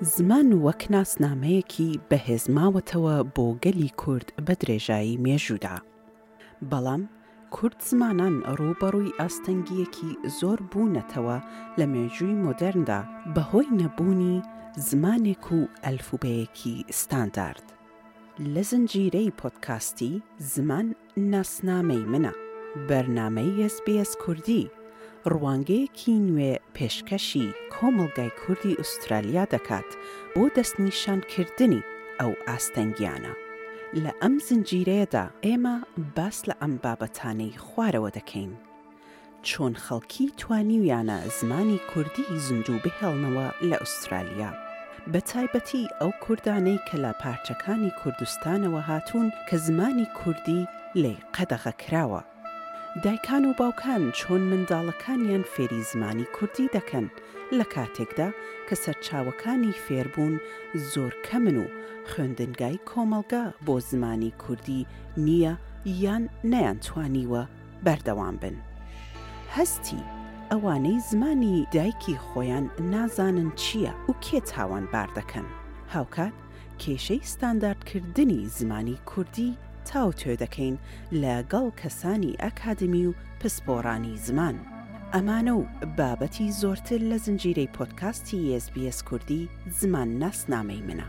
زمان وەک ناسنامەیەکی بەهێز ماوەتەوە بۆ گەلی کورد بە درێژایی مێژوودا. بەڵام کورد زمانان ڕووبەڕووی ئاستەنگیەکی زۆر بوونەتەوە لە مێژووی مۆدررندا بەهۆی نەبوونی زمانێک و ئەلفوبەیەکی ستاندارد. لە زنجیرەی پۆدکاستی زمان ناسنامەی منە، بەرنامەی ئێس بی ئێس کوردی ڕوانگەیەکی نوێ پێشکەشی کۆمەڵگای کوردی ئوسترالیا دەکات بۆ دەستنیشانکردنی ئەو ئاستەنگیانە. لە ئەم زنجیرەیەدا ئێمە باس لە ئەم بابەتانەی خوارەوە دەکەین. چۆن خەڵکی توانیویانە زمانی کوردی زیندوو بهێڵنەوە لە ئوسترالیا؟ بە تایبەتی ئەو کوردانەی کە لە پارچەکانی کوردستانەوە هاتوون کە زمانی کوردی لێی قەدەغە کراوە. دایکان و باوکان چۆن منداڵەکانیان فێری زمانی کوردی دەکەن لە کاتێکدا کە سەرچاوەکانی فێربوون زۆر کەمن و خوێندنگای کۆمەڵگە بۆ زمانی کوردی نییە یان نەیانتوانیوە بەردەوام بن. هەستی ئەوانەی زمانی دایکی خۆیان نازانن چییە و کێ تاوانبار دەکەن؟ هاوکات کێشەی ستانداردکردنی زمانی کوردی تاوتوێ دەکەین لە گەڵ کەسانی ئەکادمی و پسپۆڕانی زمان. ئەمانە و بابەتی زۆرتر لە زنجیرەی پۆدکاستی SBS کوردی زمان ناسنامەی منە.